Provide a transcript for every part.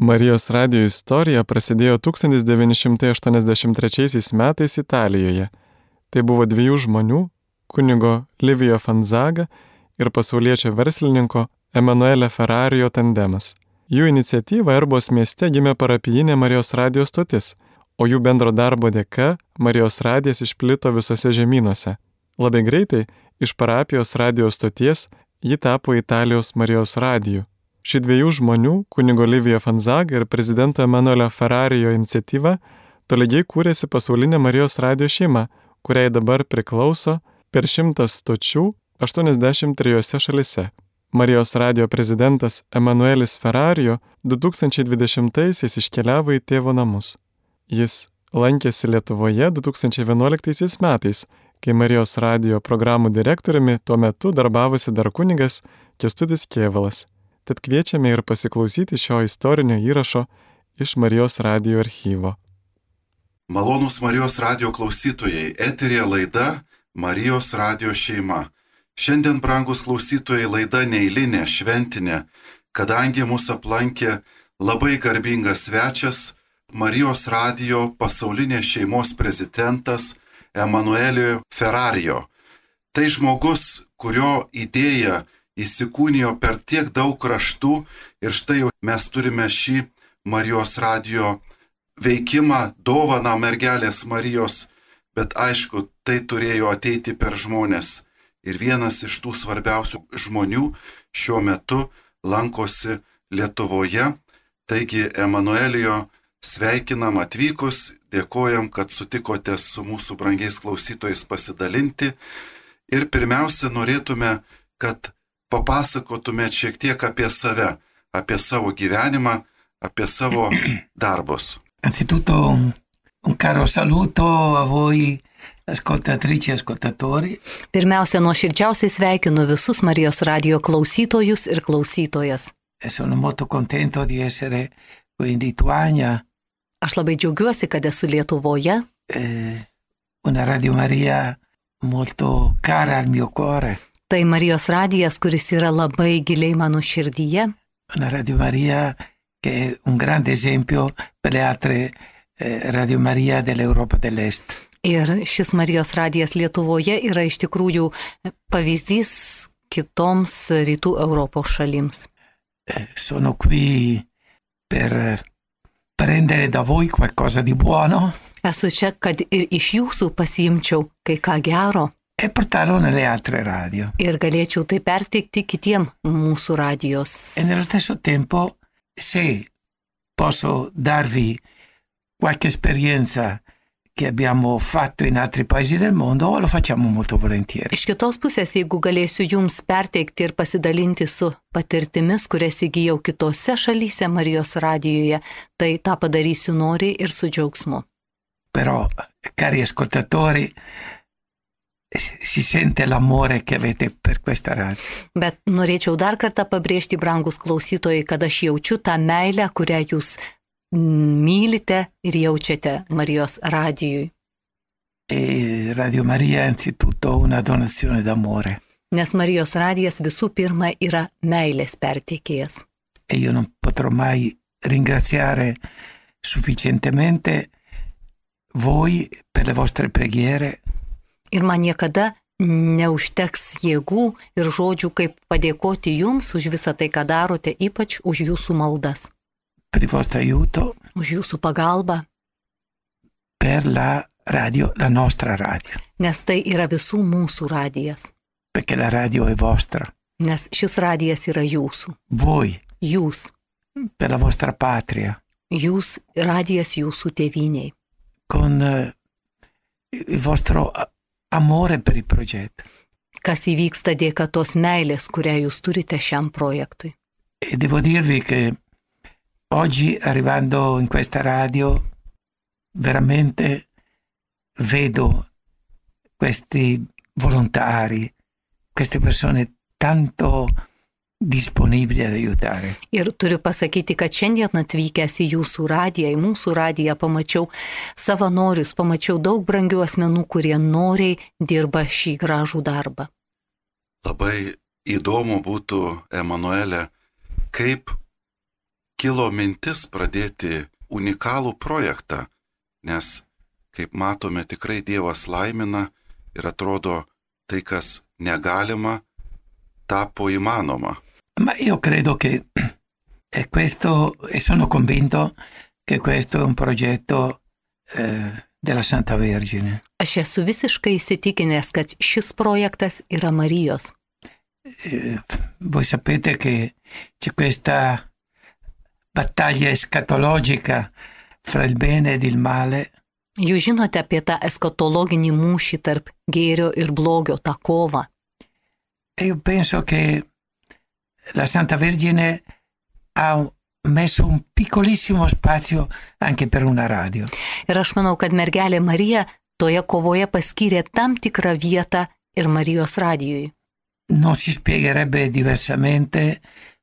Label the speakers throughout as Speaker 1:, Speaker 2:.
Speaker 1: Marijos radio istorija prasidėjo 1983 metais Italijoje. Tai buvo dviejų žmonių - kunigo Livijo Fanzaga ir pasaulietčio verslininko Emanuelė Ferrarijo tandemas. Jų iniciatyva Erbos mieste gimė parapijinė Marijos radijos stotis, o jų bendro darbo dėka Marijos radijas išplito visose žemynuose. Labai greitai iš parapijos radijos stoties ji tapo Italijos Marijos radiju. Ši dviejų žmonių, kunigo Livija Fanzaga ir prezidento Emanuelio Ferrarijo iniciatyva, tolygiai kūrėsi pasaulinė Marijos radio šeima, kuriai dabar priklauso per šimtas stočių 83 šalise. Marijos radio prezidentas Emanuelis Ferrarijo 2020-aisiais iškeliavo į tėvo namus. Jis lankėsi Lietuvoje 2011 metais, kai Marijos radio programų direktoriumi tuo metu darbavosi dar kunigas Kestudis Kievalas. Tad kviečiame ir pasiklausyti šio istorinio įrašo iš Marijos radio archyvo.
Speaker 2: Malonus Marijos radio klausytojai, eterija laida Marijos radio šeima. Šiandien, brangus klausytojai, laida neįlinė, šventinė, kadangi mūsų aplankė labai garbingas svečias, Marijos radio pasaulinės šeimos prezidentas Emanuelio Ferrarijo. Tai žmogus, kurio idėja įsikūnijo per tiek daug kraštų ir štai jau mes turime šį Marijos radio veikimą, dovaną mergelės Marijos, bet aišku, tai turėjo ateiti per žmonės. Ir vienas iš tų svarbiausių žmonių šiuo metu lankosi Lietuvoje. Taigi, Emanuelijo, sveikinam atvykus, dėkojam, kad sutikote su mūsų brangiais klausytojais pasidalinti. Ir pirmiausia, norėtume, kad papasakotumėt šiek tiek apie save, apie savo gyvenimą, apie savo darbus.
Speaker 3: Anzitutto un, caro saluto a voi ascoltatrici e ascoltatori.
Speaker 4: Pirmiausia, nuoširdžiausiai sveikinu visus Marijos radio klausytojus ir klausytojas.
Speaker 3: E sono molto contento di essere qui in Lituania,
Speaker 4: Aš labai džiaugiuosi, kad esu Lietuvoje.
Speaker 3: eh, una Radio Maria molto cara al mio cuore,
Speaker 4: Tai Marijos radijas, kuris yra labai giliai mano širdyje.
Speaker 3: una Radio Maria che è un grande esempio per le altre eh, Radio Maria dell'Europa dell'Est.
Speaker 4: Ir šis Marijos radijas Lietuvoje yra iš tikrųjų pavyzdys kitoms rytų Europos šalims.
Speaker 3: Eh, sono qui per prendere da voi qualcosa di buono
Speaker 4: Esu čia, kad ir iš jūsų pasiimčiau kai ką gero
Speaker 3: e portarlo nelle altre radio.
Speaker 4: ir galėčiau tai perteikti kitiem mūsų radijos.
Speaker 3: E nello stesso tempo, se posso darvi qualche esperienza che abbiamo fatto in altri paesi del mondo, lo facciamo molto volentieri.
Speaker 4: Iš kitos pusės, jeigu galėsiu jums perteikti ir pasidalinti su patirtimis, kurias įgyjau kitose šalyse Marijos radijoje, tai tą padarysiu noriai ir su džiaugsmu.
Speaker 3: Però, cari ascoltatori, si sente l'amore che avete per questa radio.
Speaker 4: Bet norėčiau dar kartą pabrėžti, brangus klausytojai, kad aš jaučiu tą meilę, kurią jūs mylite ir jaučiate Marijos radijui.
Speaker 3: E Radio Maria è anzitutto una donazione d'amore.
Speaker 4: Nes Marijos radijas visų pirma yra meilės perteikėjas.
Speaker 3: E io non potrò mai ringraziare sufficientemente voi per le vostre preghiere,
Speaker 4: Ir man niekada neužteks jėgų ir žodžių, kaip padėkoti jums už visą tai, ką darote, ypač už jūsų maldas, už jūsų pagalbą,
Speaker 3: per la radio, la nostra radio,
Speaker 4: nes tai yra visų mūsų radijas.
Speaker 3: perché la radio è vostra.
Speaker 4: Nes šis radijas yra jūsų.
Speaker 3: Voi,
Speaker 4: Jūs.
Speaker 3: per la vostra patria,
Speaker 4: Jūs radijas jūsų tėviniai.
Speaker 3: con eh, il vostro amore per il progetto.
Speaker 4: Kas įvyksta dėka tos meilės, kurią jūs turite šiam projektui.
Speaker 3: E devo dirvi che oggi arrivando in questa radio veramente vedo questi volontari, queste persone tanto disponibili ad aiutare.
Speaker 4: Ir turiu pasakyti, kad šiandien atvykęs į jūsų radiją, į mūsų radiją, pamačiau savanorius, pamačiau daug brangių asmenų, kurie noriai dirba šį gražų darbą.
Speaker 2: Labai įdomu būtų, Emanuelė, kaip kilo mintis pradėti unikalų projektą, nes, kaip matome, tikrai Dievas laimina ir atrodo tai, kas negalima, tapo įmanoma.
Speaker 3: Ma io credo che e questo, e sono convinto che questo è un progetto eh, della Santa Vergine.
Speaker 4: Aš esu visiškai įsitikinęs, kad šis projektas yra Marijos.
Speaker 3: Eh, voi sapete che c'è questa battaglia escatologica fra il bene ed il male
Speaker 4: Jūs žinote apie tą eskatologinį mūšį tarp gėrio ir blogio, tą kovą.
Speaker 3: e io penso che la Santa Vergine ha messo un piccolissimo spazio anche per una radio.
Speaker 4: Ir aš manau, kad mergelė Marija toje kovoje paskyrė tam tikrą vietą ir Marijos radijui.
Speaker 3: Non si spiegherebbe diversamente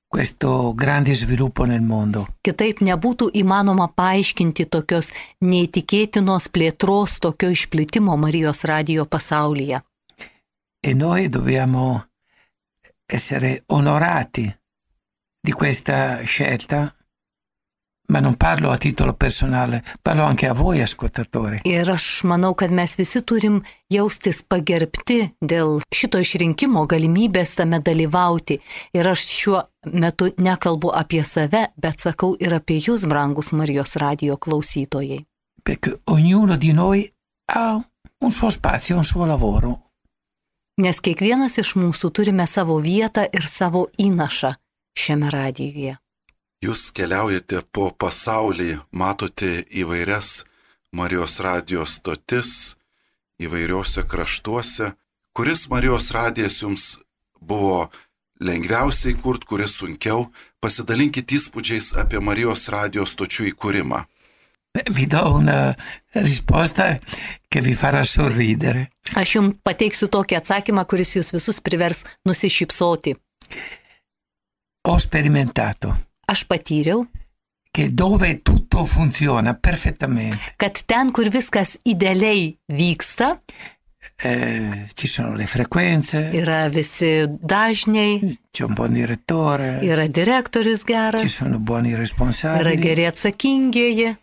Speaker 3: questo grande sviluppo nel mondo.
Speaker 4: Kitaip nebūtų įmanoma paaiškinti tokios neįtikėtinos plėtros, tokio išplitimo Marijos radijo pasaulyje.
Speaker 3: E noi dobbiamo essere onorati di questa scelta, ma non parlo a titolo personale, parlo anche a voi ascoltatori.
Speaker 4: Ir aš manau, kad mes visi turim jaustis pagerbti dėl šito išrinkimo galimybės tame dalyvauti. Ir aš šiuo metu nekalbu apie save, bet sakau ir apie jūs, brangus Marijos radijo klausytojai.
Speaker 3: Perché ognuno di noi ha un suo spazio, un suo lavoro.
Speaker 4: Nes kiekvienas iš mūsų turime savo vietą ir savo įnašą šiame radijuje.
Speaker 2: Jūs keliaujate po pasaulį, matote įvairias Marijos radijos stotis įvairiuose kraštuose. Kuris Marijos radijas jums buvo lengviausiai kurt, kuris sunkiau? Pasidalinkite įspūdžiais apie Marijos radijos stočių įkūrimą.
Speaker 3: Vi do una risposta che vi farà sorridere.
Speaker 4: Aš jums pateiksiu tokį atsakymą, kuris jūs visus privers nusišypsoti.
Speaker 3: Ho sperimentato
Speaker 4: Aš patyriau,
Speaker 3: che dove tutto funziona perfettamente,
Speaker 4: kad ten, kur viskas idealiai vyksta,
Speaker 3: eh, ci sono le frequenze,
Speaker 4: yra visi dažniai,
Speaker 3: c'è un buon direttore,
Speaker 4: yra direktorius
Speaker 3: ci
Speaker 4: geras,
Speaker 3: sono buoni
Speaker 4: yra
Speaker 3: responsabili.
Speaker 4: geri atsakingieji.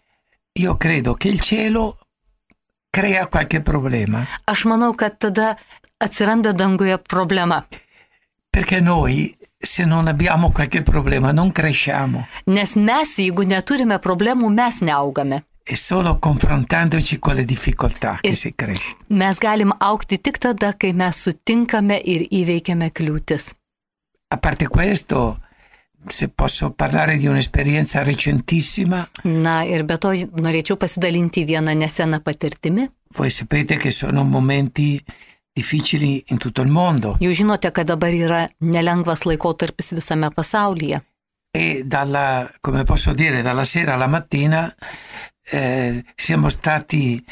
Speaker 3: Io credo che il cielo crea qualche problema
Speaker 4: Aš manau, kad tada atsiranda danguje problema.
Speaker 3: perché noi se non abbiamo qualche problema non cresciamo.
Speaker 4: Nes mes, jeigu neturime problemų, mes neaugame.
Speaker 3: È solo confrontandoci con le difficoltà che
Speaker 4: E-
Speaker 3: si cresce.
Speaker 4: Mes galim aukti tik tada, kai mes sutinkame ir įveikiame kliūtis.
Speaker 3: A parte questo, se posso parlare di un'esperienza recentissima,
Speaker 4: Na ir be to norėčiau pasidalinti vieną neseną patirtimi.
Speaker 3: voi sapete che sono momenti difficili in tutto il mondo
Speaker 4: Jūs žinote, kad dabar yra nelengvas laikotarpis visame pasaulyje.
Speaker 3: e dalla, come posso dire, dalla sera alla mattina eh, siamo stati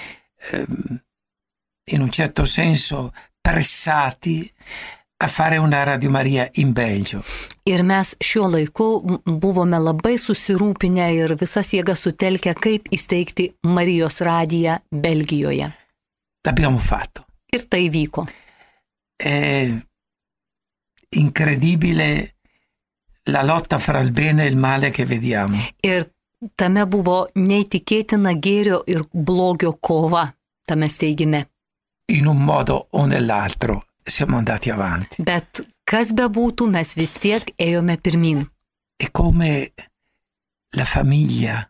Speaker 3: ehm, in un certo senso pressati a fare una Radio Maria in Belgio.
Speaker 4: Ir mes šiuo laiku buvome labai susirūpinę ir visas jėgas sutelkę, kaip įsteigti Marijos radiją Belgijoje.
Speaker 3: L'abbiamo fatto.
Speaker 4: Ir tai vyko.
Speaker 3: È incredibile la lotta fra il bene e il male che vediamo.
Speaker 4: Ir tame buvo neįtikėtina gėrio ir blogio kova tame steigime.
Speaker 3: In un modo o nell'altro siamo andati avanti.
Speaker 4: Bet kas bebūtų, mes vis tiek ėjome pirmin.
Speaker 3: È come la famiglia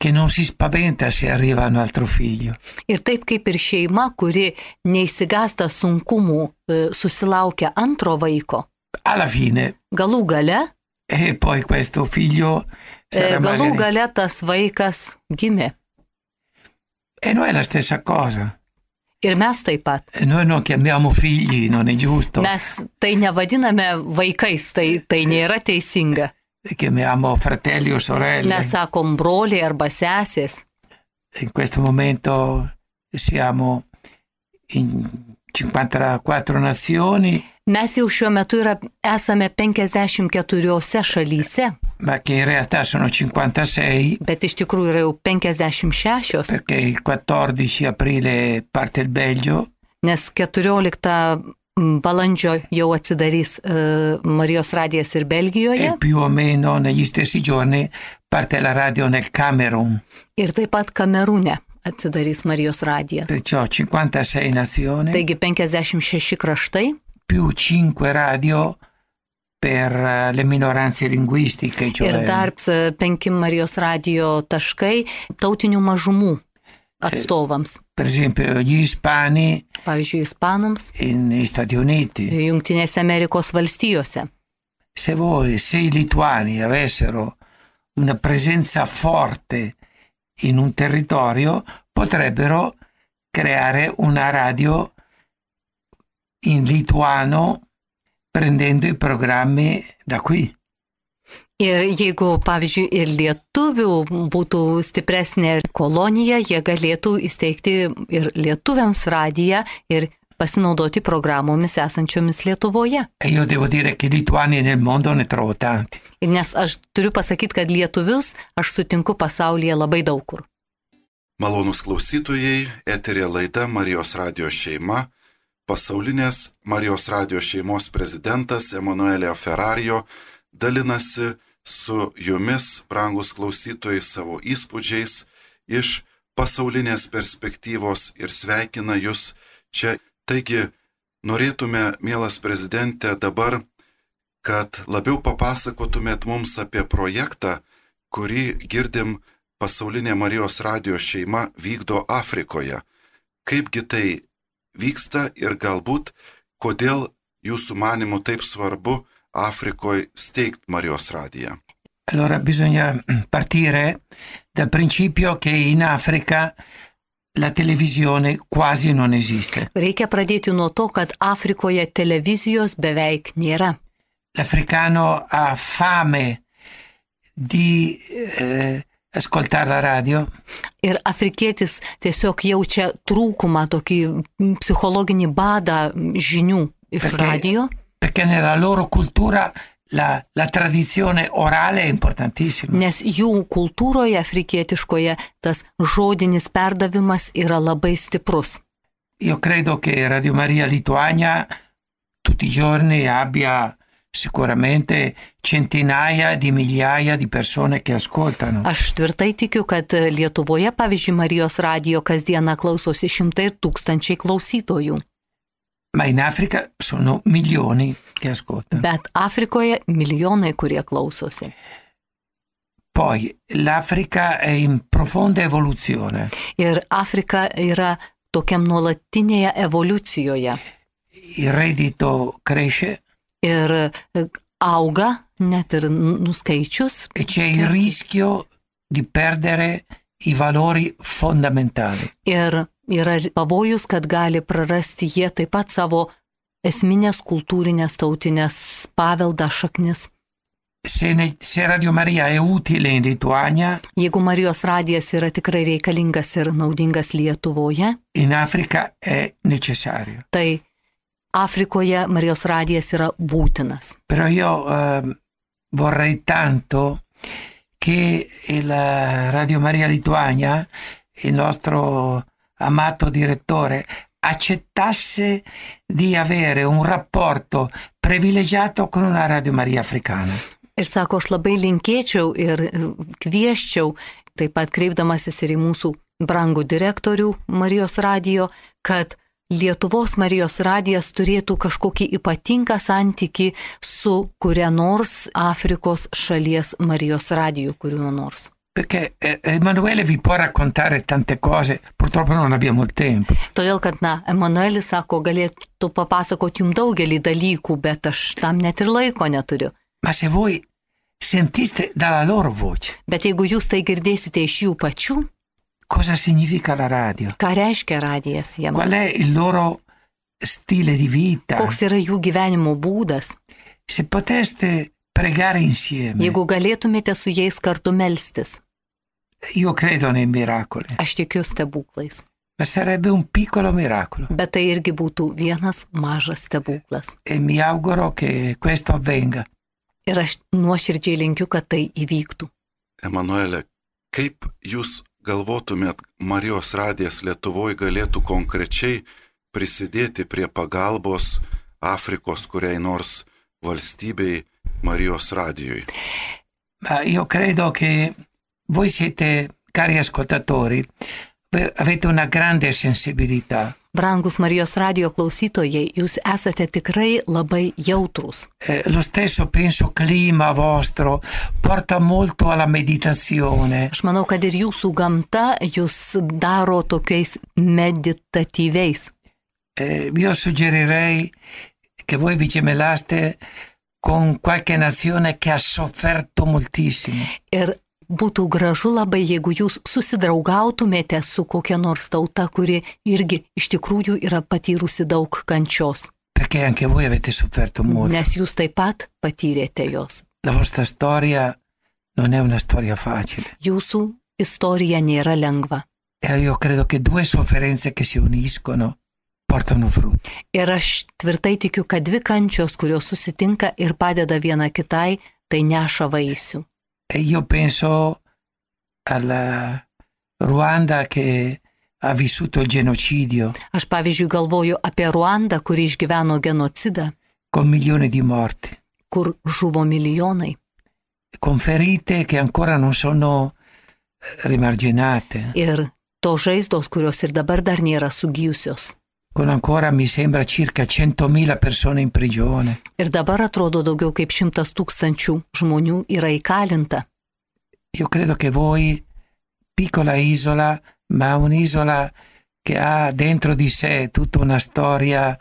Speaker 3: che non si spaventa se arriva un altro figlio.
Speaker 4: Ir taip kaip ir šeima, kuri neįsigasta sunkumų, e, susilaukia antro vaiko,
Speaker 3: Alla fine,
Speaker 4: galų gale,
Speaker 3: e poi questo figlio
Speaker 4: e, galų
Speaker 3: magari...
Speaker 4: gale tas vaikas gimė.
Speaker 3: E noi è la stessa cosa.
Speaker 4: Ir mes taip pat.
Speaker 3: E noi non chiamiamo figli, non è giusto.
Speaker 4: Mes tai nevadiname vaikais, tai, tai nėra teisinga.
Speaker 3: Chiamiamo fratelli o sorelle.
Speaker 4: Mes sakom broliai arba sesės.
Speaker 3: In questo momento siamo in 54 nazioni,
Speaker 4: Mes jau šiuo metu yra, esame 54 šalyse,
Speaker 3: ma che in realtà sono 56
Speaker 4: bet iš tikrųjų yra jau 56,
Speaker 3: perché il 14 aprile parte il Belgio,
Speaker 4: nes 14 balandžio jau atsidarys e, Marijos radijas ir Belgijoje.
Speaker 3: e più o meno negli stessi giorni parte la radio nel Camerun.
Speaker 4: Ir taip pat Kamerūne atsidarys Marijos radijas.
Speaker 3: Perciò 56 nazioni
Speaker 4: Taigi 56 kraštai
Speaker 3: più 5 radio per eh, le minoranze linguistiche, cioè
Speaker 4: ir dar e, penki Marijos radijo taškai tautinių mažumų atstovams.
Speaker 3: per esempio gli ispani
Speaker 4: Pavyzdžiui, ispanams
Speaker 3: negli Stati Uniti.
Speaker 4: Junktinėse Amerikos valstijose.
Speaker 3: Se voi, se i lituani avessero una presenza forte in un territorio, potrebbero creare una radio in lituano prendendo i programmi da qui.
Speaker 4: Ir jeigu, pavyzdžiui, ir lietuvių būtų stipresnė kolonija, jie galėtų įsteigti ir lietuviams radiją ir pasinaudoti programomis esančiomis Lietuvoje.
Speaker 3: E io devo dire che lituani nel mondo ne trovo tanti.
Speaker 4: Ir Nes aš turiu pasakyti, kad lietuvius aš sutinku pasaulyje labai daug kur.
Speaker 2: Malonus klausytojai, eterė laida Marijos radio šeima, pasaulinės Marijos radio šeimos prezidentas Emanuelio Ferrario dalinasi su jumis, brangus klausytojai, savo įspūdžiais iš pasaulinės perspektyvos ir sveikina jūs čia. Taigi, norėtume, mielas prezidentė, dabar, kad labiau papasakotumėt mums apie projektą, kurį girdim pasaulinė Marijos radio šeima vykdo Afrikoje. Kaipgi tai vyksta ir galbūt kodėl jūsų manimu taip svarbu Afrikoje steigti Marijos radiją.
Speaker 3: Allora bisogna partire dal principio che in Africa la televisione quasi non esiste.
Speaker 4: Reikia pradėti nuo to, kad Afrikoje televizijos beveik nėra.
Speaker 3: L'africano ha fame di eh, ascoltare la radio
Speaker 4: Ir afrikietis tiesiog jaučia trūkumą, tokį psichologinį badą žinių iš
Speaker 3: Perché-
Speaker 4: radio,
Speaker 3: perché nella loro cultura la, la tradizione orale è importantissima.
Speaker 4: nes jų kultūroje afrikietiškoje tas žodinis perdavimas yra labai stiprus.
Speaker 3: Io credo che Radio Maria Lituania tutti i giorni abbia sicuramente centinaia di migliaia di persone che ascoltano.
Speaker 4: Aš tvirtai tikiu, kad Lietuvoje, pavyzdžiui, Marijos radio kasdieną klausosi šimtai ir tūkstančiai klausytojų.
Speaker 3: Ma in Africa sono milioni che ascoltano.
Speaker 4: Bet Afrikoje milijonai, kurie klausosi.
Speaker 3: Poi l'Africa è in profonda evoluzione.
Speaker 4: Ir Afrika yra tokiam nuolatinėje evoliucijoje.
Speaker 3: Il reddito cresce
Speaker 4: Ir e, auga net ir nuskaičius.
Speaker 3: e c'è il rischio di perdere i valori fondamentali.
Speaker 4: Ir yra pavojus, kad gali prarasti jie taip pat savo esminės kultūrinės tautinės paveldą šaknis.
Speaker 3: Se, ne- se Radio Maria è utile in Lituania,
Speaker 4: Jeigu Marijos radijas yra tikrai reikalingas ir naudingas Lietuvoje,
Speaker 3: in Africa è necessario.
Speaker 4: tai Afrikoje Marijos radijas yra būtinas.
Speaker 3: Però io ehm, vorrei tanto che la Radio Maria Lituania, il nostro amato direttore, accettasse di avere un rapporto privilegiato con una Radio Maria africana.
Speaker 4: Ir sako, aš labai linkėčiau ir e, kvieščiau, taip pat kreipdamasis ir į mūsų brangų direktorių Marijos radijo, kad Lietuvos Marijos radijas turėtų kažkokį ypatingą santyki su kuria nors Afrikos šalies Marijos radiju, kuriuo nors.
Speaker 3: Perché eh, Emanuele vi può raccontare tante cose, purtroppo non abbiamo il tempo.
Speaker 4: Todėl, kad, na, Emanuelis sako, galėtų papasakoti jums daugelį dalykų, bet aš tam net ir laiko neturiu.
Speaker 3: Ma se voi sentiste dalla loro voce
Speaker 4: Bet jeigu jūs tai girdėsite iš jų pačių,
Speaker 3: cosa significa la radio,
Speaker 4: ką reiškia radijas jiems,
Speaker 3: qual è il loro stile di vita,
Speaker 4: koks yra jų gyvenimo būdas,
Speaker 3: se poteste pregare insieme,
Speaker 4: jeigu galėtumėte su jais kartu melstis,
Speaker 3: io credo nei miracoli,
Speaker 4: aš tikiu stebuklais.
Speaker 3: ma sarebbe un piccolo miracolo
Speaker 4: Bet tai irgi būtų vienas mažas stebuklas.
Speaker 3: e mi auguro che questo avvenga.
Speaker 4: Ir aš nuoširdžiai linkiu, kad tai įvyktų.
Speaker 2: Emanuelė, kaip jūs galvotumėt, Marijos radijas Lietuvoje galėtų konkrečiai prisidėti prie pagalbos Afrikos kuriai nors valstybei Marijos radijui?
Speaker 3: Ma io credo che voi siete, cari ascoltatori, avete una grande sensibilità.
Speaker 4: Brangus Marijos radio klausytojai, jūs esate tikrai labai jautrus.
Speaker 3: Eh, lo stesso penso clima vostro porta molto alla meditazione.
Speaker 4: Aš manau, kad ir jūsų gamta jūs daro tokiais meditatyviais.
Speaker 3: Eh, io suggerirei che voi vi gemelaste con qualche nazione che ha sofferto moltissimo.
Speaker 4: Ir būtų gražu labai, jeigu jūs susidraugautumėte su kokia nors tauta, kuri irgi iš tikrųjų yra patyrusi daug kančios.
Speaker 3: Perché anche voi avete sofferto molto.
Speaker 4: Nes jūs taip pat patyrėte jos.
Speaker 3: La vostra storia non è una storia facile.
Speaker 4: Jūsų istorija nėra lengva.
Speaker 3: E io credo che due sofferenze che si uniscono portano frutti.
Speaker 4: Ir aš tvirtai tikiu, kad dvi kančios, kurios susitinka ir padeda viena kitai, tai neša vaisių.
Speaker 3: E io penso alla Ruanda che ha vissuto il genocidio
Speaker 4: Aš pavyzdžiui galvoju apie Ruandą, kuri išgyveno genocidą,
Speaker 3: con milioni di morti,
Speaker 4: kur žuvo milijonai.
Speaker 3: con ferite che ancora non sono rimarginate,
Speaker 4: Ir to žaizdos, kurios ir dabar dar nėra sugyjusios.
Speaker 3: Con ancora mi sembra circa 100.000 persone in prigione.
Speaker 4: Ir dabar atrodo daugiau kaip šimtas tūkstančių žmonių yra įkalinta.
Speaker 3: Io credo che voi, piccola isola, ma un'isola che ha dentro di sé tutta una storia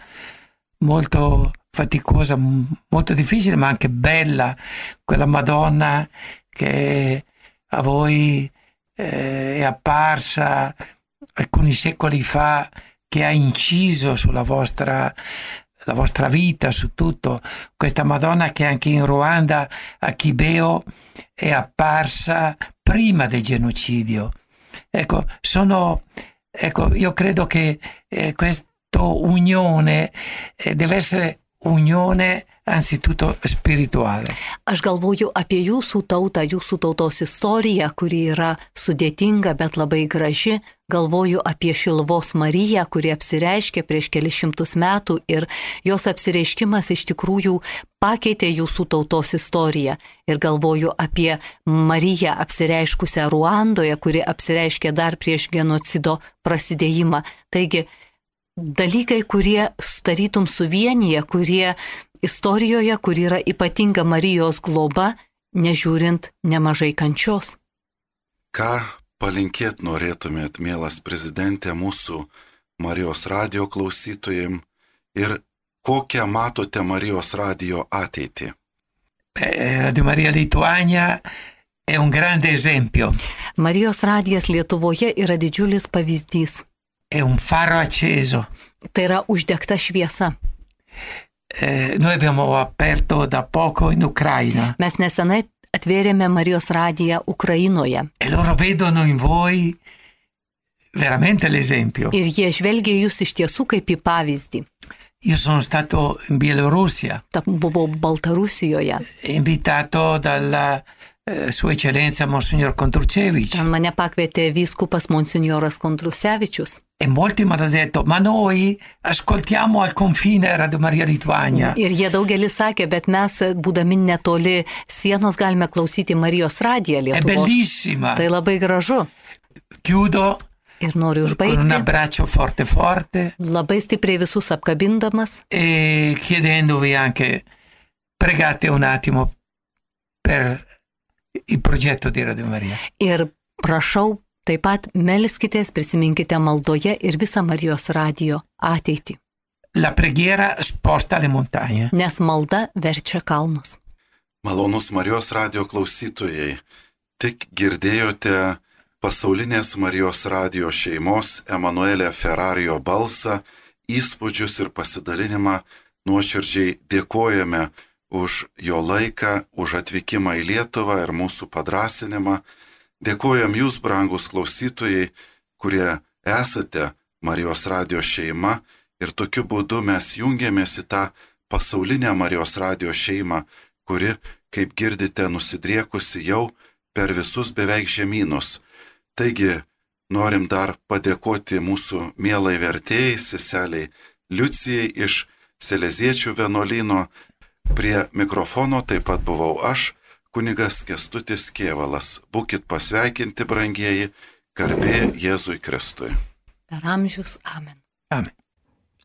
Speaker 3: molto faticosa, molto difficile, ma anche bella, quella Madonna che a voi eh, è apparsa alcuni secoli fa, che ha inciso sulla vostra, vostra vita, su tutto. Questa Madonna che anche in Ruanda, a Chibeo, è apparsa prima del genocidio. Ecco, sono, ecco io credo che eh, questa unione eh, deve essere unione anzitutto spirituale.
Speaker 4: Aš galvoju apie jūsų tautą, jūsų tautos istoriją, kuri yra sudėtinga, bet labai graži. Galvoju apie Šilvos Mariją, kuri apsireiškė prieš kelius šimtus metų ir jos apsireiškimas iš tikrųjų pakeitė jūsų tautos istoriją. Ir galvoju apie Mariją apsireiškusią Ruandoje, kuri apsireiškė dar prieš genocido prasidėjimą. Taigi, dalykai, kurie starytum suvienyje, kurie istorijoje, kur yra ypatinga Marijos globa, nežiūrint nemažai kančios.
Speaker 2: Ką palinkėt norėtumėt, mielas prezidentė, mūsų Marijos radio klausytojim ir kokią matote Marijos radio ateitį?
Speaker 3: Radio Maria Lituania è un grande esempio,
Speaker 4: Marijos radijas Lietuvoje yra didžiulis pavyzdys.
Speaker 3: è un faro acceso.
Speaker 4: Tai yra uždegta šviesa.
Speaker 3: Eh, noi abbiamo aperto da poco in Ucraina
Speaker 4: Mes nesenai atvėrėme Marijos radiją Ukrainoje
Speaker 3: e loro vedono in voi veramente l'esempio.
Speaker 4: ir jie žvelgia jūs iš tiesų kaip į pavyzdį.
Speaker 3: Io sono stato in Bielorussia,
Speaker 4: Ta buvau Baltarusijoje.
Speaker 3: invitato dalla eh, Sua Eccellenza Monsignor Kontrucevic
Speaker 4: Ten mane pakvietė vyskupas monsinjoras Kontrusevičius.
Speaker 3: E molti mi hanno detto ma noi ascoltiamo al confine Radio Maria Lituania.
Speaker 4: Ir jie daugelis sakė, bet mes, būdami netoli sienos, galime klausyti Marijos radiją
Speaker 3: È
Speaker 4: Lietuvos.
Speaker 3: bellissima.
Speaker 4: Tai labai gražu.
Speaker 3: Chiudo
Speaker 4: Ir noriu
Speaker 3: con un
Speaker 4: užbaigti
Speaker 3: abbraccio forte forte
Speaker 4: labai stipriai visus apkabindamas
Speaker 3: e chiedendovi anche pregate un attimo per il progetto di Radio Maria.
Speaker 4: ir prašau, taip pat melskitės, prisiminkite maldoje ir visą Marijos radijo ateitį,
Speaker 3: La preghiera sposta le montagne.
Speaker 4: nes malda verčia kalnus.
Speaker 2: Malonus Marijos radio klausytojai, tik girdėjote pasaulinės Marijos radio šeimos Emanuelė Ferrarijo balsą, įspūdžius ir pasidalinimą. Nuoširdžiai dėkojame už jo laiką, už atvykimą į Lietuvą ir mūsų padrasinimą. Dėkojam jūs, brangus klausytojai, kurie esate Marijos radio šeima ir tokiu būdu mes jungiamės į tą pasaulinę Marijos radio šeimą, kuri, kaip girdite, nusidriekusi jau per visus beveik žemynus. Taigi, norim dar padėkoti mūsų mielai vertėjai, seseliai Liucijai iš Seleziečių vienuolino. Prie mikrofono taip pat buvau aš, kunigas Kestutis Kievalas. Būkit pasveikinti, brangieji, garbė Jėzui Kristui.
Speaker 4: Per amžius amen.
Speaker 3: Amen.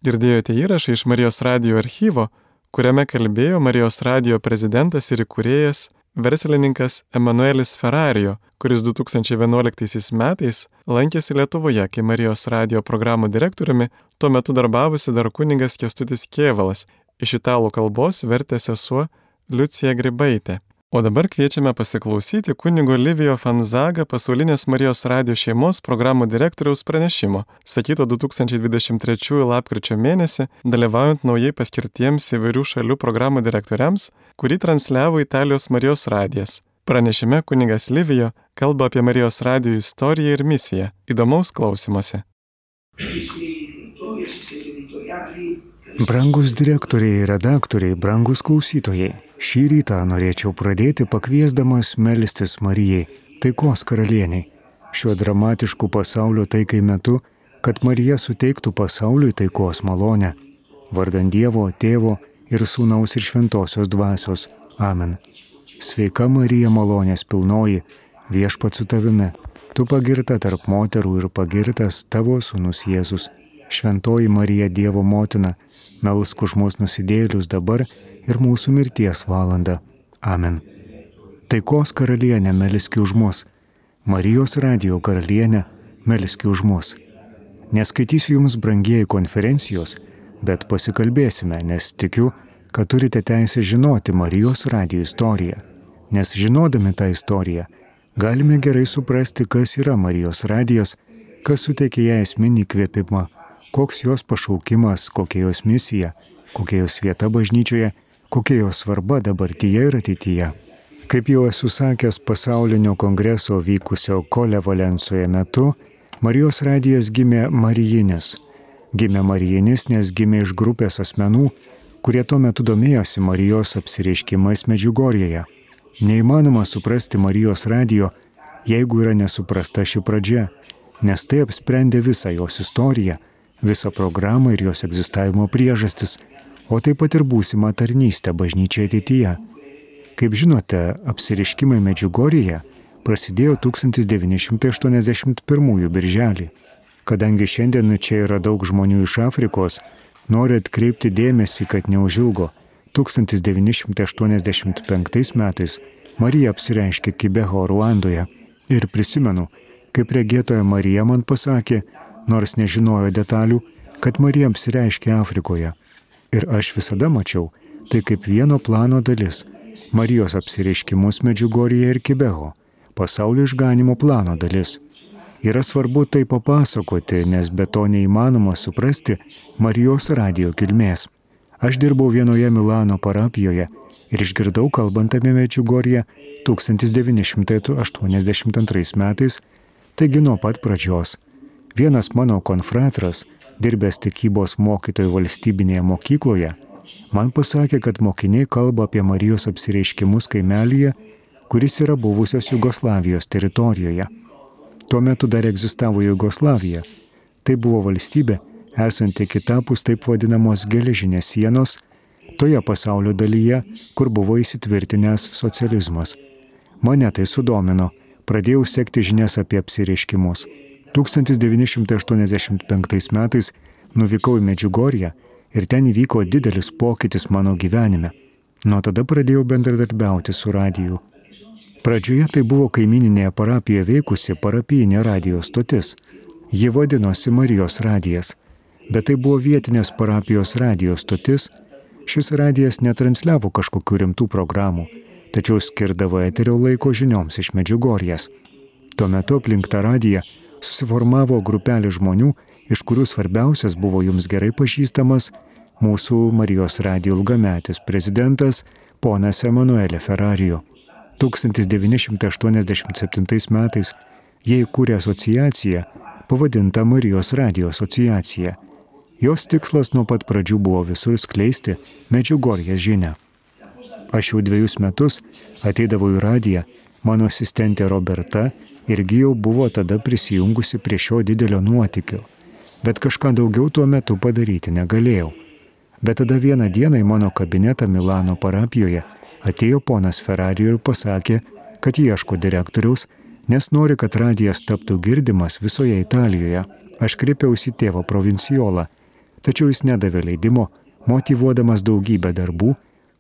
Speaker 1: Girdėjote įrašą iš Marijos radio archyvo, kuriame kalbėjo Marijos radio prezidentas ir įkūrėjas verslininkas Emanuelis Ferrario, kuris 2011 metais lankėsi Lietuvoje, kai Marijos radio programų direktoriumi tuo metu darbavusi dar kuningas Kestutis Kievalas, iš italų kalbos vertė sesuo Liucija Gribaitė. O dabar kviečiame pasiklausyti kunigo Livijo Fanzaga pasaulinės Marijos radio šeimos programų direktoriaus pranešimo, sakyto 2023 lapkričio mėnesį, dalyvaujant naujai paskirtiems įvairių šalių programų direktoriams, kurį transliavo Italijos Marijos radijas. Pranešime kunigas Livijo kalba apie Marijos radio istoriją ir misiją. Įdomaus klausimuose.
Speaker 5: Brangus direktoriai ir redaktoriai, brangus klausytojai, šį rytą norėčiau pradėti pakviesdamas melstis Marijai, taikos karalieniai, šiuo dramatišku pasaulio taikai metu, kad Marija suteiktų pasauliui taikos malonę, vardant Dievo, Tėvo ir Sūnaus ir Šventosios dvasios. Amen. Sveika Marija malonės pilnoji, viešpat su tavimi, tu pagirta tarp moterų ir pagirtas tavo Sūnus Jėzus. Šventoji Marija Dievo motina, melsk už mus nusidėlius dabar ir mūsų mirties valandą. Amen. Taikos karalienė melski už mus. Marijos radio karalienė melski už mus. Neskaitysiu jums brangieji konferencijos, bet pasikalbėsime, nes tikiu, kad turite teisę žinoti Marijos radio istoriją. Nes žinodami tą istoriją, galime gerai suprasti, kas yra Marijos radijas, kas suteikia ją esminį kvėpimą koks jos pašaukimas, kokia jos misija, kokia jos vieta bažnyčioje, kokia jos svarba dabartyje ir ateityje. Kaip jau esu sakęs pasaulinio kongreso vykusio Kole Valensoje metu, Marijos radijas gimė Marijinis. Gimė Marijinis, nes gimė iš grupės asmenų, kurie tuo metu domėjosi Marijos apsireiškimais Medžiugorėje. Neįmanoma suprasti Marijos radijo, jeigu yra nesuprasta ši pradžia, nes tai apsprendė visą jos istoriją visą programą ir jos egzistavimo priežastis, o taip pat ir būsimą tarnystę bažnyčiai ateityje. Kaip žinote, apsiriškimai Medžiugorėje prasidėjo 1981 birželį. Kadangi šiandien čia yra daug žmonių iš Afrikos, noriu atkreipti dėmesį, kad neužilgo 1985 metais Marija apsireiškė Kibeho Ruandoje ir prisimenu, kaip regėtoja Marija man pasakė, nors nežinojo detalių, kad Marija apsireiškė Afrikoje. Ir aš visada mačiau tai kaip vieno plano dalis - Marijos apsireiškimus Medžiugorėje ir Kibeho - pasaulio išganimo plano dalis. Yra svarbu tai papasakoti, nes be to neįmanoma suprasti Marijos radio kilmės. Aš dirbau vienoje Milano parapijoje ir išgirdau kalbant apie Medžiugorję 1982 metais, taigi nuo pat pradžios. Vienas mano konfratras, dirbęs tikybos mokytojų valstybinėje mokykloje, man pasakė, kad mokiniai kalba apie Marijos apsireiškimus kaimelyje, kuris yra buvusios Jugoslavijos teritorijoje. Tuo metu dar egzistavo Jugoslavija. Tai buvo valstybė, esanti kitapus taip vadinamos geležinės sienos, toje pasaulio dalyje, kur buvo įsitvirtinęs socializmas. Mane tai sudomino, pradėjau sekti žinias apie apsireiškimus. 1985 metais nuvykau į Medžiugorję ir ten įvyko didelis pokytis mano gyvenime. Nuo tada pradėjau bendradarbiauti su radiju. Pradžioje tai buvo kaimininėje parapijoje veikusi parapijinė radijos stotis. Ji vadinosi Marijos radijas, bet tai buvo vietinės parapijos radijos stotis. Šis radijas netransliavo kažkokių rimtų programų, tačiau skirdavo eterio laiko žinioms iš Medžiugorės. Tuo metu aplink tą radiją susiformavo grupelė žmonių, iš kurių svarbiausias buvo jums gerai pažįstamas mūsų Marijos radijo ilgametis prezidentas ponas Emanuelė Ferrarijo. 1987 metais jie įkūrė asociaciją pavadintą Marijos radijo asociacija. Jos tikslas nuo pat pradžių buvo visur skleisti Medžiugorės žinę. Aš jau dviejus metus ateidavau į radiją, mano asistentė Roberta irgi jau buvo tada prisijungusi prie šio didelio nuotykio, bet kažką daugiau tuo metu padaryti negalėjau. Bet tada vieną dieną į mano kabinetą Milano parapijoje atėjo ponas Ferrari ir pasakė, kad ieško direktoriaus, nes nori, kad radijas taptų girdimas visoje Italijoje. Aš kreipiausi tėvo provinciolą, tačiau jis nedavė leidimo, motivuodamas daugybę darbų,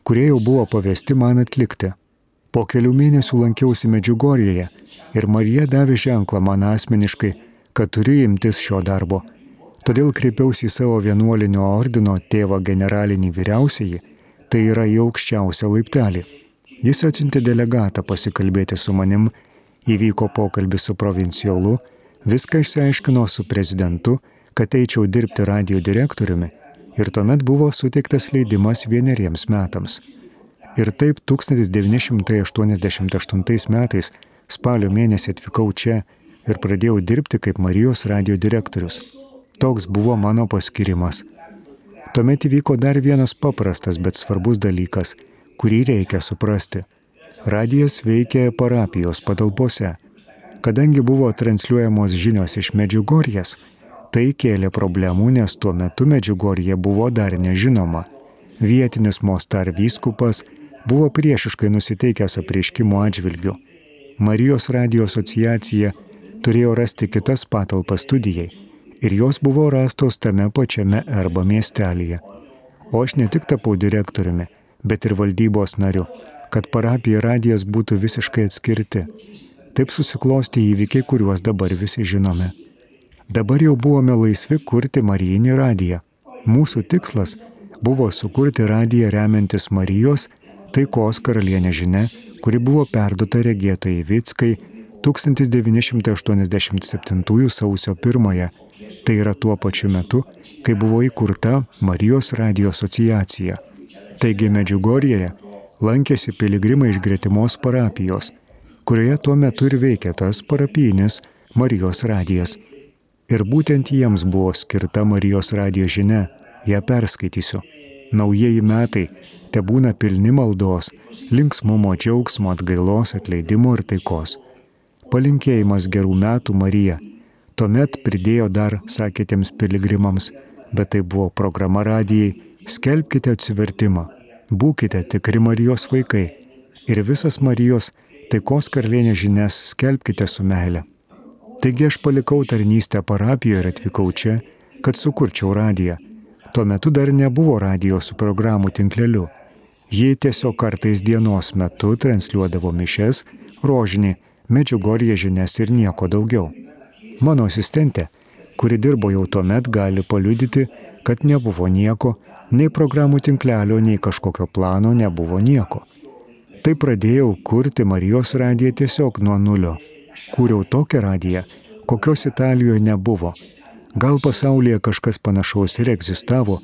Speaker 5: kurie jau buvo pavesti man atlikti. Po kelių mėnesių lankiausi Medžiugorėje ir Marija davė ženklą man asmeniškai, kad turiu imtis šio darbo. Todėl kreipiausi į savo vienuolinio ordino tėvą generalinį vyriausiąjį, tai yra į aukščiausią laiptelį. Jis atsiuntė delegatą pasikalbėti su manim, įvyko pokalbis su provinciolu, viską išsiaiškino su prezidentu, kad eičiau dirbti radio direktoriumi ir tuomet buvo suteiktas leidimas vieneriems metams. Ir taip 1988 metais spalio mėnesį atvykau čia ir pradėjau dirbti kaip Marijos radio direktorius. Toks buvo mano paskirimas. Tuomet įvyko dar vienas paprastas, bet svarbus dalykas, kurį reikia suprasti. Radijas veikė parapijos patalpose. Kadangi buvo transliuojamos žinios iš Medžiugorijas, tai kėlė problemų, nes tuo metu Medžiugorje buvo dar nežinoma. Vietinis Mostar vyskupas buvo priešiškai nusiteikęs apreiškimo atžvilgiu. Marijos radio asociacija turėjo rasti kitas patalpas studijai ir jos buvo rastos tame pačiame arba miestelėje. O aš ne tik tapau direktoriumi, bet ir valdybos nariu, kad parapija radijas būtų visiškai atskirti. Taip susiklosti įvykiai, kuriuos dabar visi žinome. Dabar jau buvome laisvi kurti Marijinį radiją. Mūsų tikslas buvo sukurti radiją remiantis Marijos taikos karalienė žinia, kuri buvo perduota regėtojai Vickai 1987 sausio 1, tai yra tuo pačiu metu, kai buvo įkurta Marijos radio asociacija. Taigi Medžiugorėje lankėsi piligrimai iš gretimos parapijos, kurioje tuo metu ir veikė tas parapijinis Marijos radijas. Ir būtent jiems buvo skirta Marijos radio žinia, ją perskaitysiu naujieji metai te būna pilni maldos, linksmumo, džiaugsmo, atgailos, atleidimo ir taikos. Palinkėjimas gerų metų Marija. Tuomet pridėjo dar, sakė tiems piligrimams, bet tai buvo programa radijai, skelbkite atsivertimą, būkite tikri Marijos vaikai ir visas Marijos taikos karalienės žinias skelbkite su meile. Taigi aš palikau tarnystę parapijoje ir atvykau čia, kad sukurčiau radiją Tuo metu dar nebuvo radijos su programų tinkleliu. Ji tiesiog kartais dienos metu transliuodavo mišes, rožinį, medžiugorje žinias ir nieko daugiau. Mano asistentė, kuri dirbo jau tuo met, gali paliudyti, kad nebuvo nieko, nei programų tinklelio, nei kažkokio plano nebuvo nieko. Tai pradėjau kurti Marijos radiją tiesiog nuo nulio. Kūriau tokią radiją, kokios Italijoje nebuvo Gal pasaulyje kažkas panašaus ir egzistavo,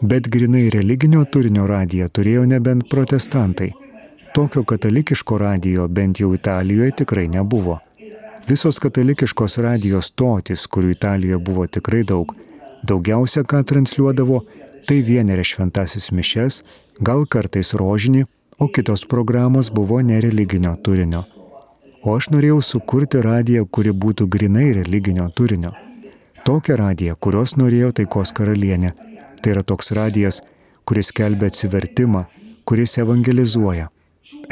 Speaker 5: bet grinai religinio turinio radiją turėjo nebent protestantai. Tokio katalikiško radijo bent jau Italijoje tikrai nebuvo. Visos katalikiškos radijos stotis, kurių Italijoje buvo tikrai daug, daugiausia ką transliuodavo, tai vienerė šventasis mišes, gal kartais rožinį, o kitos programos buvo nereliginio turinio. O aš norėjau sukurti radiją, kuri būtų grinai religinio turinio. Tokią radiją, kurios norėjo taikos karalienė. Tai yra toks radijas, kuris kelbė atsivertimą, kuris evangelizuoja.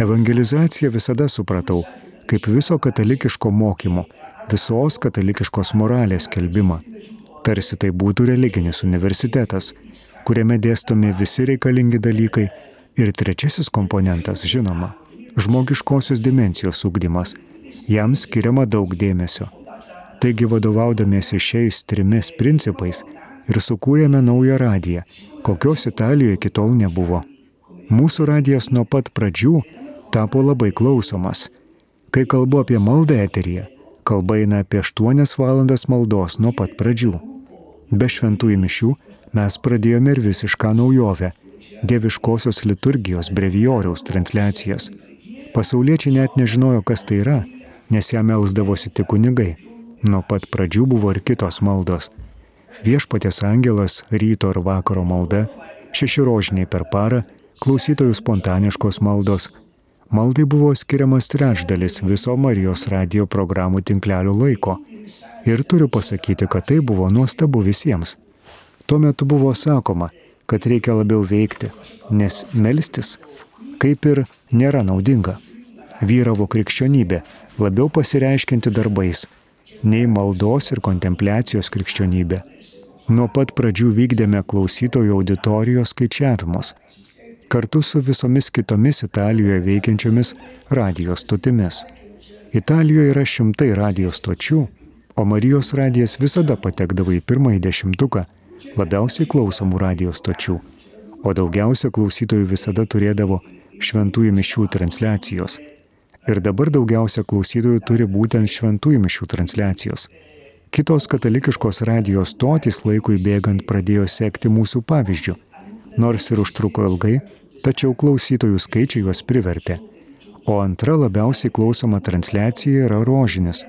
Speaker 5: Evangelizaciją visada supratau kaip viso katalikiško mokymo, visos katalikiškos moralės kelbimą. Tarsi tai būtų religinis universitetas, kuriame dėstomi visi reikalingi dalykai. Ir trečiasis komponentas, žinoma, žmogiškosios dimensijos ugdymas. Jam skiriama daug dėmesio. Taigi vadovaudamiesi šiais trimis principais ir sukūrėme naują radiją, kokios Italijoje iki tol nebuvo. Mūsų radijas nuo pat pradžių tapo labai klausomas. Kai kalbu apie maldą eteryje, kalba eina apie 8 valandas maldos nuo pat pradžių. Be šventųjų mišių mes pradėjome ir visišką naujovę - dieviškosios liturgijos brevijoriaus transliacijas. Pasauliečiai net nežinojo, kas tai yra, nes ją melsdavosi tik kunigai. Nuo pat pradžių buvo ir kitos maldos. Viešpatės angelas, ryto ir vakaro malda, šeši rožiniai per parą, klausytojų spontaniškos maldos. Maldai buvo skiriamas trečdalis viso Marijos radio programų tinklelio laiko. Ir turiu pasakyti, kad tai buvo nuostabu visiems. Tuo metu buvo sakoma, kad reikia labiau veikti, nes melstis kaip ir nėra naudinga. Vyravo krikščionybė, labiau pasireiškinti darbais, nei maldos ir kontempliacijos krikščionybė. Nuo pat pradžių vykdėme klausytojų auditorijos skaičiavimus, kartu su visomis kitomis Italijoje veikiančiomis radijos stotimis. Italijoje yra šimtai radijos stočių, o Marijos radijas visada patekdavo į pirmąjį dešimtuką labiausiai klausomų radijos stočių, o daugiausia klausytojų visada turėdavo šventųjų mišių transliacijos. Ir dabar daugiausia klausytojų turi būtent šventųjų mišių transliacijos. Kitos katalikiškos radijos stotys laikui bėgant pradėjo sekti mūsų pavyzdžių. Nors ir užtruko ilgai, tačiau klausytojų skaičiai juos privertė o antra labiausiai klausoma transliacija yra rožinis.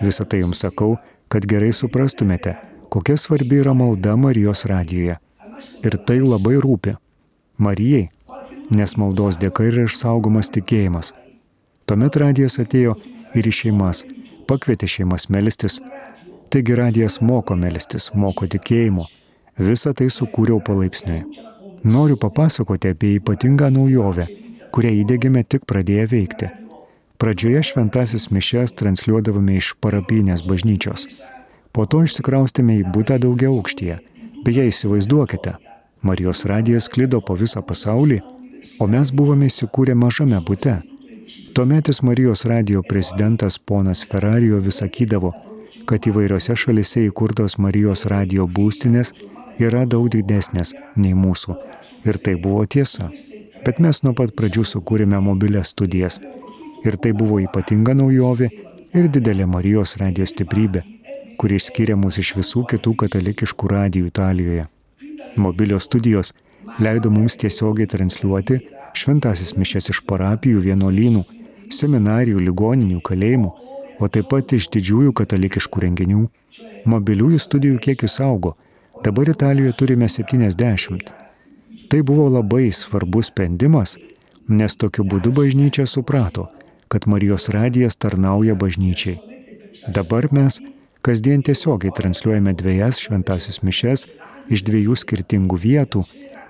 Speaker 5: Visą tai jums sakau, kad gerai suprastumėte, kokia svarbi yra malda Marijos radijoje. Ir tai labai rūpi. Marijai, nes maldos dėka yra išsaugomas tikėjimas. Tuomet radijas atėjo ir į šeimas, pakvietė šeimas melstis. Taigi radijas moko melstis, moko tikėjimo. Visą tai sukūriau palaipsniui. Noriu papasakoti apie ypatingą naujovę kurią įdėgėme tik pradėję veikti. Pradžioje šventasis mišes transliuodavome iš parapinės bažnyčios. Po to išsikraustėme į būtą daugia aukštyje. Beje, įsivaizduokite, Marijos radijas klido po visą pasaulį, o mes buvome įsikūrę mažame būte. Tuometis Marijos radijo prezidentas ponas Ferrarijo vis sakydavo, kad įvairiose šalise įkurtos Marijos radijo būstinės yra daug didesnės nei mūsų. Ir tai buvo tiesa. Bet mes nuo pat pradžių sukūrėme mobilias studijas. Ir tai buvo ypatinga naujovė ir didelė Marijos radijos stiprybė, kuri išskiria mus iš visų kitų katalikiškų radijų Italijoje. Mobilios studijos leido mums tiesiogiai transliuoti šventasis mišes iš parapijų, vienuolynų, seminarijų, ligoninių, kalėjimų, o taip pat iš didžiųjų katalikiškų renginių. Mobiliųjų studijų kiekis augo. Dabar Italijoje turime 70. Tai buvo labai svarbus sprendimas, nes tokiu būdu bažnyčia suprato, kad Marijos radijas tarnauja bažnyčiai. Dabar mes kasdien tiesiogiai transliuojame dviejas šventasis mišes iš dviejų skirtingų vietų,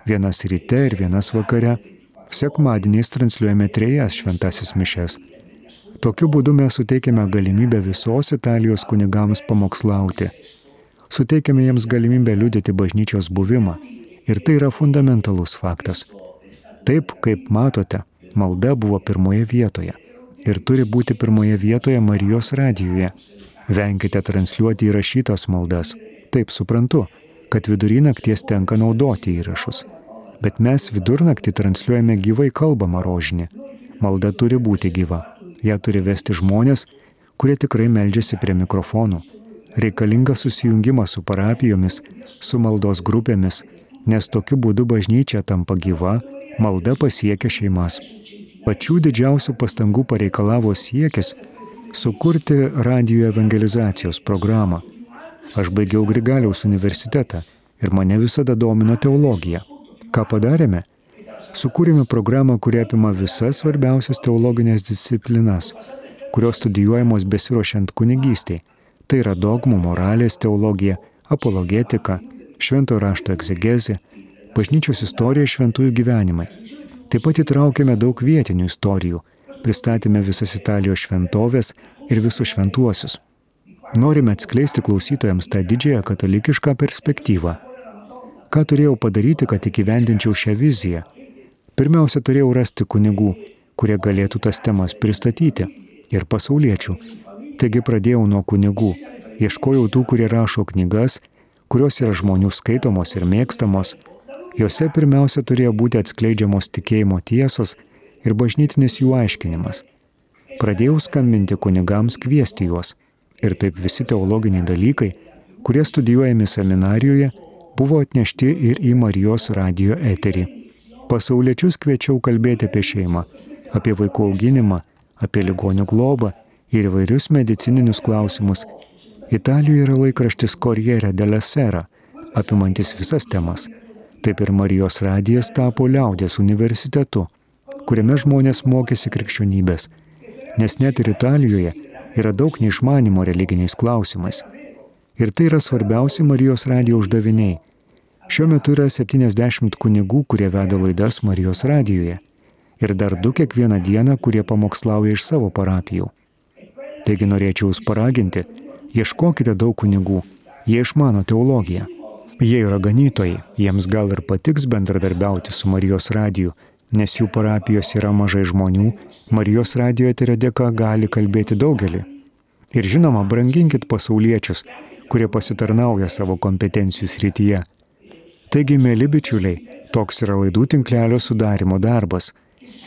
Speaker 5: vienas ryte ir vienas vakare. Sekmadieniais transliuojame trejas šventasis mišes. Tokiu būdu mes suteikiame galimybę visos Italijos kunigams pamokslauti. Suteikiame jiems galimybę liudyti bažnyčios buvimą Ir tai yra fundamentalus faktas. Taip, kaip matote, malda buvo pirmoje vietoje. Ir turi būti pirmoje vietoje Marijos radijoje. Venkite transliuoti įrašytas maldas. Taip suprantu, kad vidury nakties tenka naudoti įrašus. Bet mes vidurnaktį transliuojame gyvai kalbamą rožinį. Malda turi būti gyva. Ja turi vesti žmonės, kurie tikrai meldžiasi prie mikrofonų. Reikalingas susijungimas su parapijomis, su maldos grupėmis, nes tokiu būdu bažnyčia tampa gyva, malda pasiekia šeimas. Pačių didžiausių pastangų pareikalavo siekis sukurti radio evangelizacijos programą. Aš baigiau Grigaliaus universitetą ir mane visada domino teologija. Ką padarėme? Sukūrėme programą, kuri apima visas svarbiausias teologinės disciplinas, kurios studijuojamos besirošiant kunigystiai. Tai yra dogmų, moralės teologija, apologetika, šventojo rašto egzegezė, bažnyčios istorija šventųjų gyvenimai. Taip pat įtraukėme daug vietinių istorijų, pristatėme visas Italijos šventovės ir visus šventuosius. Norime atskleisti klausytojams tą didžiąją katalikišką perspektyvą. Ką turėjau padaryti, kad įgyvendinčiau šią viziją? Pirmiausia, turėjau rasti kunigų, kurie galėtų tas temas pristatyti ir pasauliečių. Taigi pradėjau nuo kunigų, ieškojau tų, kurie rašo knygas kurios yra žmonių skaitomos ir mėgstamos, juose pirmiausia turėjo būti atskleidžiamos tikėjimo tiesos ir bažnytinis jų aiškinimas. Pradėjau skambinti kunigams kviesti juos ir taip visi teologiniai dalykai, kurie studijuojami seminarijoje, buvo atnešti ir į Marijos radio eterį. Pasauliečius kviečiau kalbėti apie šeimą, apie vaikų auginimą, apie ligonių globą ir įvairius medicininius klausimus Italijoje yra laikraštis Corriere della Sera, apimantis visas temas. Taip ir Marijos radijas tapo liaudės universitetu, kuriame žmonės mokėsi krikščionybės. Nes net ir Italijoje yra daug neišmanimo religiniais klausimais. Ir tai yra svarbiausi Marijos radijo uždaviniai. Šiuo metu yra 70 kunigų, kurie veda laidas Marijos radijoje. Ir dar du kiekvieną dieną, kurie pamokslauja iš savo parapijų. Taigi norėčiau jūs paraginti, ieškokite daug kunigų, jie išmano teologiją. Jie yra ganytojai, jiems gal ir patiks bendradarbiauti su Marijos radiju, nes jų parapijos yra mažai žmonių, Marijos radijo eterio dėka gali kalbėti daugelį. Ir žinoma, branginkit pasauliečius, kurie pasitarnauja savo kompetencijų srityje. Taigi, mėly bičiuliai, toks yra laidų tinklelio sudarimo darbas.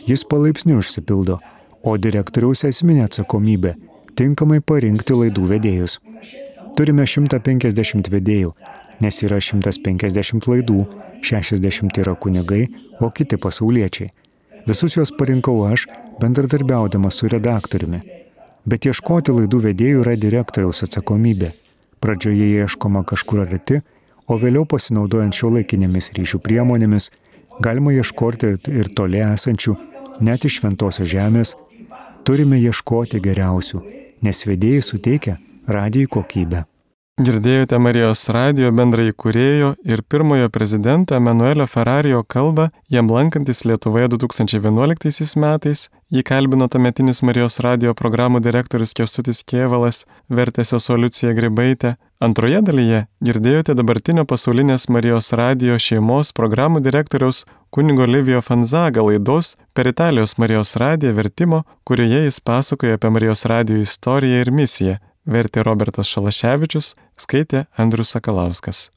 Speaker 5: Jis palaipsniui užsipildo, o direktoriaus esminė atsakomybė - tinkamai parinkti laidų vedėjus. Turime 150 vedėjų, nes yra 150 laidų, 60 yra kunigai, o kiti pasauliečiai. Visus juos parinkau aš, bendradarbiaudamas su redaktoriumi. Bet ieškoti laidų vedėjų yra direktoriaus atsakomybė. Pradžioje ieškoma kažkur arti, o vėliau pasinaudojant šio laikinėmis ryšių priemonėmis, galima ieškoti ir toli esančių, net iš šventosios žemės, turime ieškoti geriausių, nes vedėjai suteikia radijai kokybę.
Speaker 1: Girdėjote Marijos radio bendrai kūrėjo ir pirmojo prezidento Emanuelio Ferrarijo kalbą, jam lankantis Lietuvoje 2011 metais, jį kalbino tametinis Marijos radio programų direktorius Kestutis Kievalas, vertė sesuo Liucija Gribaitė. Antroje dalyje girdėjote dabartinio pasaulinės Marijos radio šeimos programų direktoriaus kunigo Livijo Fanzaga laidos per Italijos Marijos radiją vertimo, kurioje jis pasakoja apie Marijos radio istoriją ir misiją vertė Robertas Šalaševičius, skaitė Andrius Sakalauskas.